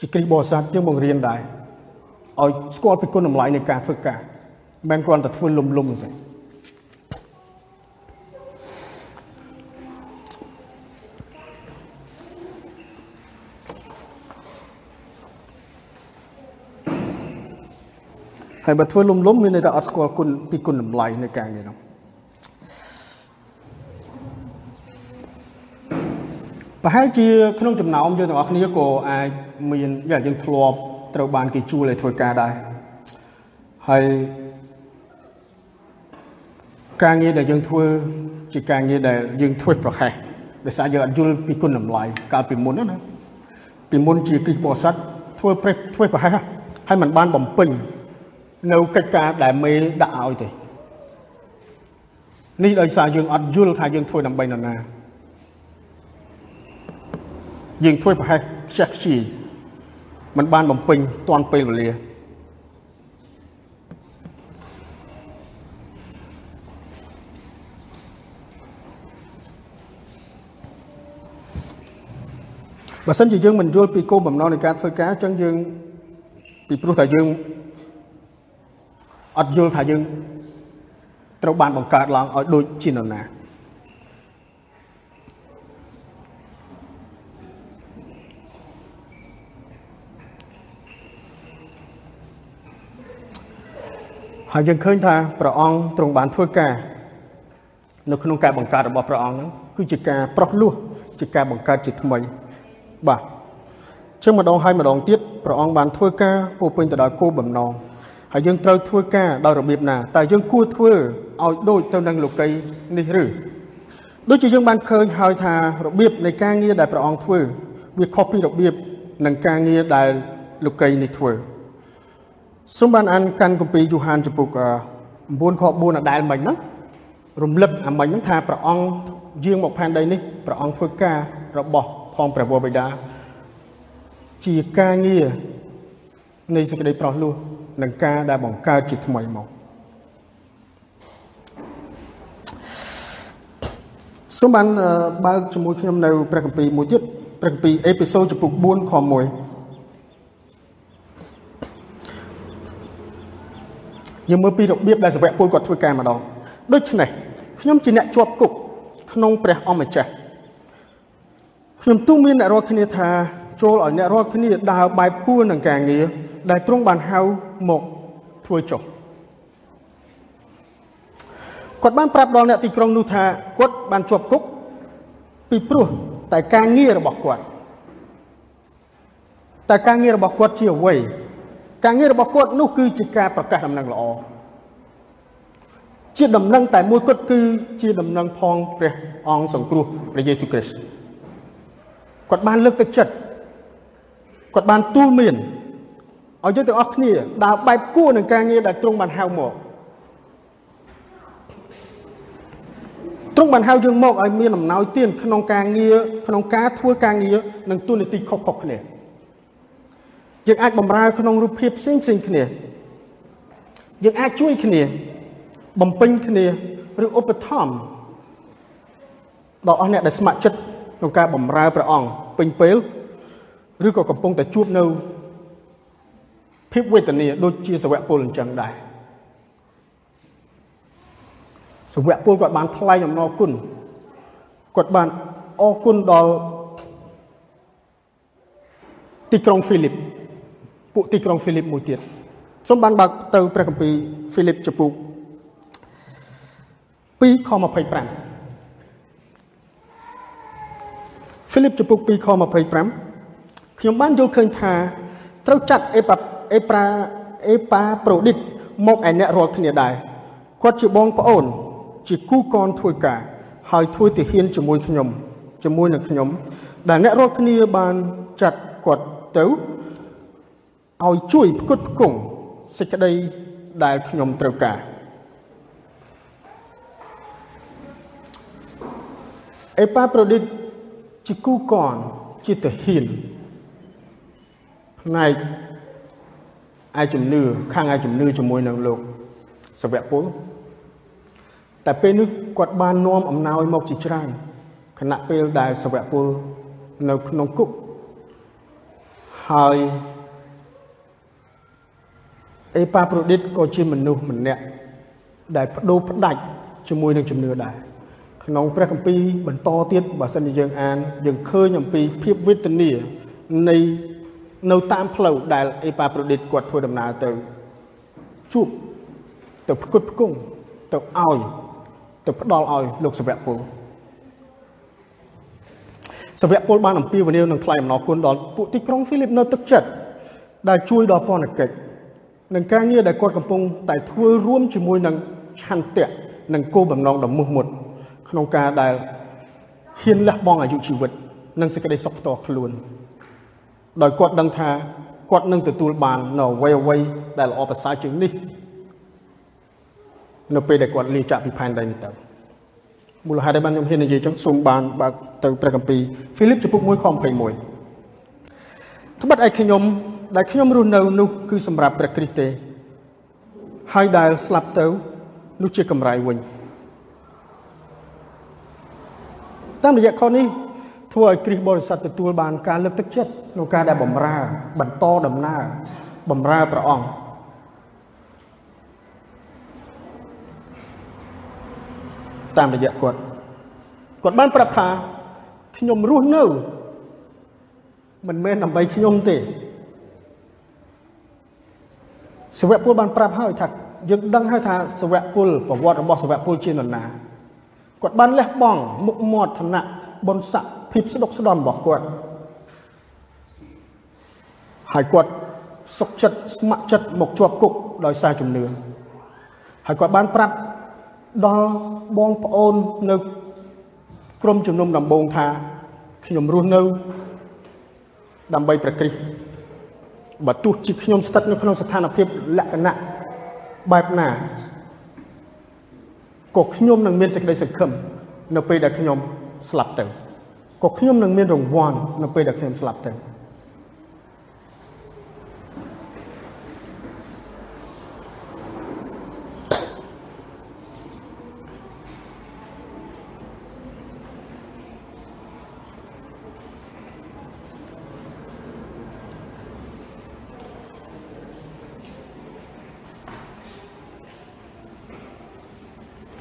ជាគ្រីស្ទបរិស័ទយើងបង្រៀនដែរឲ្យស្គាល់ពីគុណតម្លៃនៃការធ្វើការមិនមែនគ្រាន់តែធ្វើលំលំទេហហើយបើធ្វើលំលំមានន័យថាអត់ស្គាល់គុណពីគុណតម្លៃនៃការងារនោះ ប្រហែលជាក្នុងចំណោមយើងទាំងអស់គ្នាក៏អាចមានយ៉ាងយើងធ្លាប់ត្រូវបានគេជួលឲ្យធ្វើការដែរហើយការងារដែលយើងធ្វើជាការងារដែលយើងធ្វើប្រខេះដោយសារយើងអត់យល់ពីគុណតម្លៃកាលពីមុនណាពីមុនជាគិសបរិស័ទធ្វើប្រេះធ្វើប្រហែសហើយมันបានបំពេញនៅកិច្ចការដែលមេដាក់ឲ្យទេនេះដោយសារយើងអត់យល់ថាយើងធ្វើដើម្បីនរណា យើងធ្វើប្រហែសខ្ជះខ្ជាយมันបានបំពេញតាន់ពេលវេលាបើសិនជាយើងមិនយល់ពីគោលបំណងនៃការធ្វើការអញ្ចឹងយើងពីព្រោះតែយើងអត់យល់ថាយើងត្រូវបានបង្កើតឡើងឲ្យដូចជានរណា ហើយយើងឃើញថាព្រះអង្គទ្រង់បានធ្វើការនៅក្នុងការបង្កើតរបស់ព្រះអង្គហ្នឹងគឺជាការប្រោះលោះជាការបង្កើតជាថ្មីបាទចឹងម្ដងហើយម្ដងទៀតព្រះអង្គបានធ្វើការពោពេញទៅដោយគោលបំណងហើយយើងត្រូវធ្វើការដោយរបៀបណាតើយើងគួរធ្វើឲ្យដូចទៅនឹងលោកីនេះឬដូចជាយើងបានឃើញហើយថារបៀបនៃការងារដែលព្រះអង្គធ្វើវាខុសពីរបៀបនឹងការងារដែលលោកីនេះធ្វើ សូមបានអានកាន់គម្ពីរយូហានចំពុក9ខ4អដែលមិញហ្នឹងរំលឹកអាមិញហ្នឹងថាព្រះអង្គយាងមកផែនដីនេះព្រះអង្គធ្វើការរបស់ផងព្រះវរបិតាជាការងារនៃសេចក្តីប្រោះលោះនិងការដែលបង្កើតជាថ្មីមកសូមបានបើកជាមួយខ្ញុំនៅព្រះគម្ពីរមួយទៀតព្រះគម្ពីរអេពីសូតចំពុក4ខ1 យើងមើលពីរបៀបដែលសាវកពលគាត់ធ្វើការម្ដងដូច្នេះខ្ញុំជាអ្នកជាប់គុកក្នុងព្រះអម្ចាស់ខ្ញុំទូមានអ្នករាល់គ្នាថាចូលឲ្យអ្នករាល់គ្នាដើរបែបគួរនឹងការងារដែលទ្រង់បានហៅមកធ្វើចុះគាត់បានប្រាប់ដល់អ្នកទីក្រុងនោះថាគាត់បានជាប់គុកពីព្រោះតែការងាររបស់គាត់តែការងាររបស់គាត់ជាអ្វី ការងាររបស់គាត់នោះគឺជាការប្រកាសដំណឹងល្អជាដំណឹងតែមួយគត់គឺជាដំណឹងផងព្រះអង្គសង្គ្រោះព្រះយេស៊ូវគ្រីស្ទគាត់បានលើកទឹកចិត្តគាត់បានទូលមានឲ្យយើងទាំងអស់គ្នាដើរបែបគួរនឹងការងារដែលទ្រង់បានហៅមកទ្រង់បានហៅយើងមកឲ្យមានអំណោយទានក្នុងការងារក្នុងការធ្វើការងារនិងទូនាទីខុសៗគ្នា យើងអាចបំរើក្នុងរូបភាពផ្សេងផ្សេងគ្នាយើងអាចជួយគ្នា បំពេញគ្នាឬឧបត្ថម្ភដល់អស់អ្នកដែលស្ម័គ្រចិត្តក្នុងការបម្រើព្រះអង្គពេញពេលឬក៏កំពុងតែជួបនៅភាពវេទនាដូចជាសវៈពលអញ្ចឹងដែរសវៈពលគាត់បានថ្លែងអំណរគុណគាត់បានអរគុណដល់ទីក្រុងហ្វីលីប ពួកទីក្រុងហ្វីលីបមួយទៀតសូមបានបើកទៅព្រះគម្ពីរហ្វីលីបចំពុក2ខ25ហ្វីលីបចំពុក2ខ25ខ្ញុំបានយល់ឃើញថាត្រូវចាត់អេប៉ាអេប្រាអេប៉ាប្រូឌីតមកឯអ្នករាល់គ្នាដែរគាត់ជាបងប្អូន ជាគូកនធ្វើការហើយធ្វើទាហានជាមួយខ្ញុំជាមួយនឹងខ្ញុំដែលអ្នករាល់គ្នាបានចាត់គាត់ទៅ ឲ្យជួយផ្គត់ផ្គង់សេចក្តីដែលខ្ញុំត្រូវការអេប៉ាប្រូឌីតជាគូកនជាទាហានផ្នែកឯជំនឿខាងឯជំនឿជាមួយនឹងលោកសវៈពលតែពេលនេះគាត់បាននាំអំណោយមកជាច្រើនខណៈពេលដែលសវៈពលនៅក្នុងគុកហើយ អេប៉ាប្រូឌីតក៏ជាមនុស្សម្នាក់ដែលបដូរផ្ដាច់ជាមួយនឹងជំនឿដែរក្នុងព្រះគម្ពីរបន្តទៀតបើសិនជាយើងអានយើងឃើញអំពីភាពវេទនានៃនៅតាមផ្លូវដែលអេប៉ាប្រូឌីតគាត់ធ្វើដំណើរទៅជួបទៅផ្គត់ផ្គង់ទៅឲ្យទៅផ្ដល់ឲ្យលោកសាវកពលសាវកពលបានអំពាវនាវនឹងថ្លែងអំណរគុណដល់ពួកទីក្រុងហ្វីលីបនៅទឹកចិត្តដែលជួយដល់ពន្ធកិច្ច នឹងការងារដែលគាត់កំពុងតែធ្វើរួមជាមួយនឹងឆន្ទៈនិងគោលបំណងដ៏មុះមុតក្នុងការដែលហ៊ានលះបង់អាយុជីវិត និងសេចក្តីសុខផ្ទាល់ខ្លួន ដោយគាត់ដឹងថាគាត់នឹងទទួលបាននៅអ្វីអ្វីដែលល្អប្រសើរជាងនេះនៅពេលដែលគាត់លាចាកពីផែនដីនេះទៅមូលហេតុដែលបានខ្ញុំហ៊ាននិយាយចឹងសូមបានបើកទៅព្រះគម្ពីរហ្វីលីបចំពុក1ខ21ត្បិតឯខ្ញុំ ដែលខ្ញុំរស់នៅនោះគឺសម្រាប់ព្រះគ្រីស្ទទេ ហើយដែលស្លាប់ទៅនោះជាកម្រៃវិញតាមរយៈខនេះធ្វើឲ្យគ្រីស្ទបរិស័ទទទួលបានការលើកទឹកចិត្តក្នុងការដែលបំរើ បន្តដំណើរបំរើព្រះអង្គតាមរយៈគាត់គាត់បានប្រាប់ថាខ្ញុំរស់នៅមិនមែនដើម្បីខ្ញុំទេ សវៈពលបានប្រាប់ហើយថាយើងដឹងហើយថាសវៈពលប្រវត្តិរបស់សវៈពលជានរណាគាត់បានលះបង់មុខមាត់ឋានៈបុណ្យស័ក្តិភាពស្ដុកស្ដំរបស់គាត់ហើយគាត់សុខចិត្តស្ម័គ្រចិត្តមកជាប់គុកដោយសារជំនឿហើយគាត់បានប្រាប់ដល់បងប្អូននៅក្រុមជំនុំដំបូងថាខ្ញុំរស់នៅដើម្បីប្រគ្រិស្ត បើទោះជាខ្ញុំស្ថិតនៅក្នុងស្ថានភាពលក្ខណៈបែបណាក៏ខ្ញុំនឹងមានសេចក្តីសង្ឃឹមនៅពេលដែលខ្ញុំស្លាប់ទៅក៏ខ្ញុំនឹងមានរង្វាន់នៅពេលដែលខ្ញុំស្លាប់ទៅ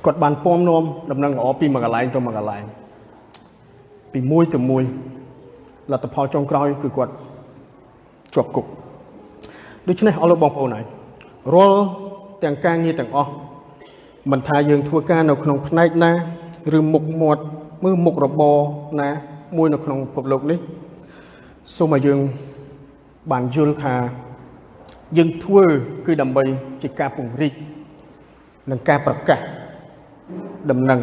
គាត់បានពំនាំដំណឹងល្អពីមួយកន្លែងទៅមួយកន្លែងពីមួយទៅមួយលទ្ធផលចុងក្រោយគឺគាត់ជាប់គុកដូច្នេះអស់លោកបងប្អូនហើយរាល់ទាំងការងារទាំងអស់មិនថាយើងធ្វើការនៅក្នុងផ្នែកណាឬមុខមាត់មើលមុខរបរណាមួយនៅក្នុងពិភពលោកនេះសូមឲ្យយើងបានយល់ថាយើងធ្វើគឺដើម្បីជាការពង្រីកនិងការប្រកាស ដំណឹង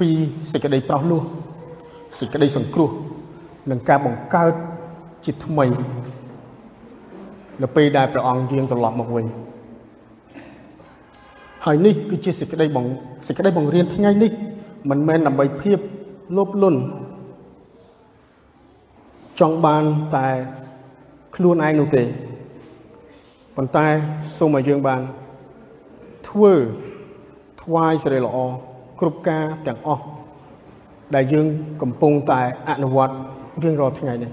ពីសេចក្តីប្រោះលោះសេចក្តីសង្គ្រោះនិងការបង្កើតជាថ្មីនៅពេលដែលព្រះអង្គយាងត្រឡប់មកវិញហើយនេះគឺជាសេចក្តីបងសេចក្តីបង្រៀនថ្ងៃនេះមិនមែនដើម្បីភាពលោភលន់ចង់បានតែខ្លួនឯងនោះទេប៉ុន្តែសូមឲ្យយើងបានធ្វើ ថ្វាយសេរីល្អគ្រប់ការទាំងអស់ដែលយើងកំពុងតែអនុវត្តរៀងរាល់ថ្ងៃនេះ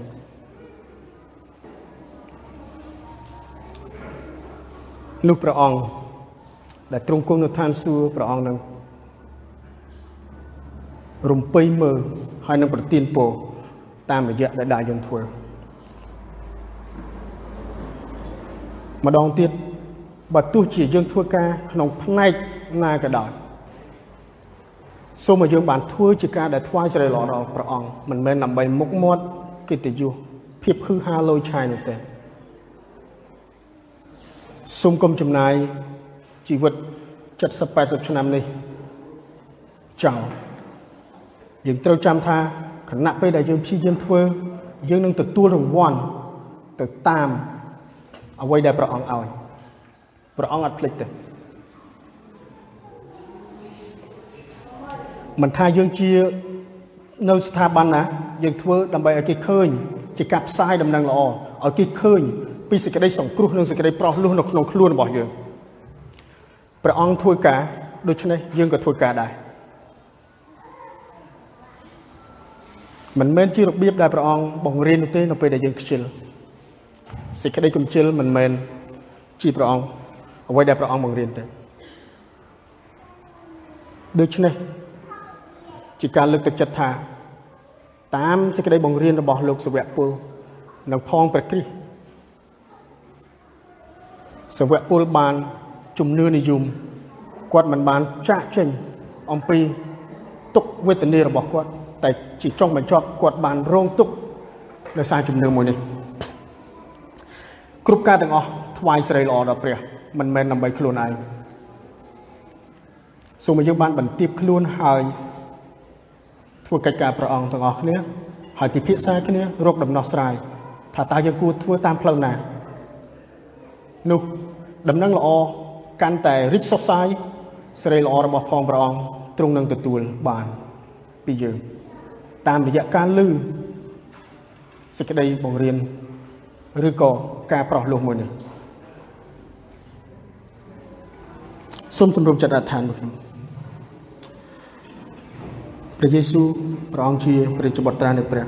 នោះព្រះអង្គដែលទ្រង់គង់នៅឋានសួគ៌ព្រះអង្គនឹងរំពេញមើលហើយនឹងប្រទានពរតាមរយៈដែលដៃយើងធ្វើម្ដងទៀតបើទោះជាយើងធ្វើការក្នុងផ្នែក ណាក៏ដោយសូមឲ្យយើងបានធ្វើជាការដែលថ្វាយសេរីល្អដល់ព្រះអង្គមិនមែនដើម្បីមុខមាត់កិត្តិយសភាពហឺហាលយឆាយនោះទេសូមកុំចំណាយជីវិត70 80ឆ្នាំនេះចោលយើងត្រូវចាំថាគណៈពេលដែលយើងព្យាយាមធ្វើយើងនឹងទទួលរង្វាន់ទៅតាមអ្វីដែលព្រះអង្គឲ្យព្រះអង្គអត់ភ្លេចទេ មិនថាយើងជានៅស្ថាប័នណាយើងធ្វើដើម្បីឲ្យគេឃើញ ជាការផ្សាយដំណឹងល្អឲ្យគេឃើញ ពីសេចក្តីសង្គ្រោះនិងសេចក្តីប្រោះលោះនៅក្នុងខ្លួនរបស់យើងព្រះអង្គធ្វើការដូច្នេះយើងក៏ធ្វើការដែរមិនមែនជារបៀបដែលព្រះអង្គបង្រៀននោះទេនៅពេលដែលយើងខ្ជិលសេចក្តីកំជិលមិនមែនជាព្រះអង្គអ្វីដែលព្រះអង្គបង្រៀនទេដូច្នេះ ជាការលើកទឹកចិត្តថា តាមសេចក្តីបង្រៀនរបស់លោកសវៈពលនិងផងព្រះគ្រីស្ទសាវកពលបានជំនឿនិយមគាត់មិនបានចាក់ចេញអំពីទុកវេទនារបស់គាត់ តែជាចុងបញ្ចប់គាត់បានរងទុកដោយសារជំនឿមួយនេះគ្រប់ការទាំងអស់ថ្វាយស្រីល្អដល់ព្រះ មិនមែនដើម្បីខ្លួនឯងសូមឲ្យយើងបានបន្ទាបខ្លួនហើយ ធ្វើកិច្ចការព្រះអង្គទាំងអស់គ្នាហើយពិភាក្សាគ្នារកដំណោះស្រាយថាតើយើងគួរធ្វើតាមផ្លូវណានោះដំណឹងល្អកាន់តែរីកសុសសាយសេរីល្អរបស់ផងព្រះអង្គទ្រង់នឹងទទួលបានពីយើងតាមរយៈការលឺសេចក្តីបង្រៀនឬក៏ការប្រោះលោះមួយនេះសូមសម្រុំចិត្តអធិដ្ឋានមកខ្ញុំ ព្រះយេស៊ូវព្រះអង្គជាព្រះចបុត្រានៃព្រះ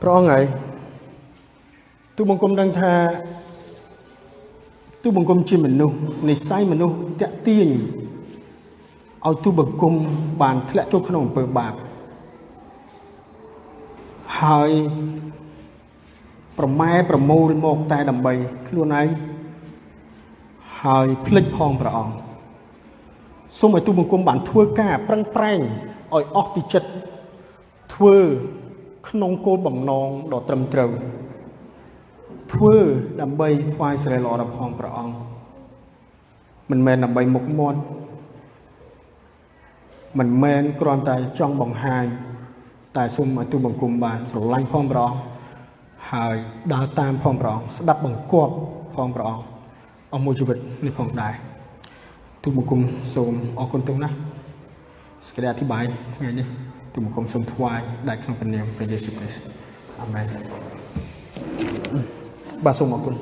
ព្រះអង្គហើយទូបង្គំដឹងថាទូបង្គំជាមនុស្សនិស័យមនុស្សតាក់ទាញឲ្យទូបង្គំបានធ្លាក់ចូលក្នុងអំពើបាបហើយប្រម៉ែប្រមូលមកតែដើម្បីខ្លួនឯងហើយភ្លេចផងព្រះអង្គ សូមឲ្យទូបង្គំបានធ្វើការប្រឹងប្រែងឲ្យអស់ពីចិត្តធ្វើក្នុងគោលបំណងដ៏ត្រឹមត្រូវធ្វើដើម្បីថ្វាយសិរីល្អដល់ផងព្រះអង្គមិនមែនដើម្បីមុខមាត់មិនមែនគ្រាន់តែចង់បង្ហាញតែសូមឲ្យទូបង្គំបានស្រឡាញ់ផងព្រះអង្គហើយដើរតាមផងព្រះអង្គស្ដាប់បង្គាប់ផងព្រះអង្គអស់មួយជីវិតនេះផងដែរ ទូបង្គំសូមអរគុណទុកណាស់សេចក្តីអធិប្បាយថ្ងៃនេះទូបង្គំសូមថ្វាយដែលក្នុងព្រះនាមព្រះយេស៊ូវគ្រីស្ទអាមែនបាទសូមអរគុណ